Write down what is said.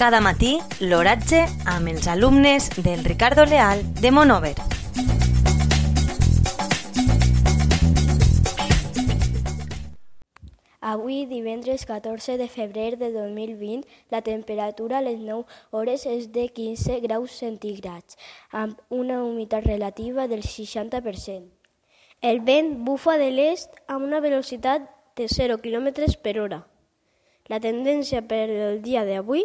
Cada matí, l'oratge amb els alumnes del Ricardo Leal de Monover. Avui, divendres 14 de febrer de 2020, la temperatura a les 9 hores és de 15 graus centígrads, amb una humitat relativa del 60%. El vent bufa de l'est amb una velocitat de 0 km per hora. La tendència per el dia d'avui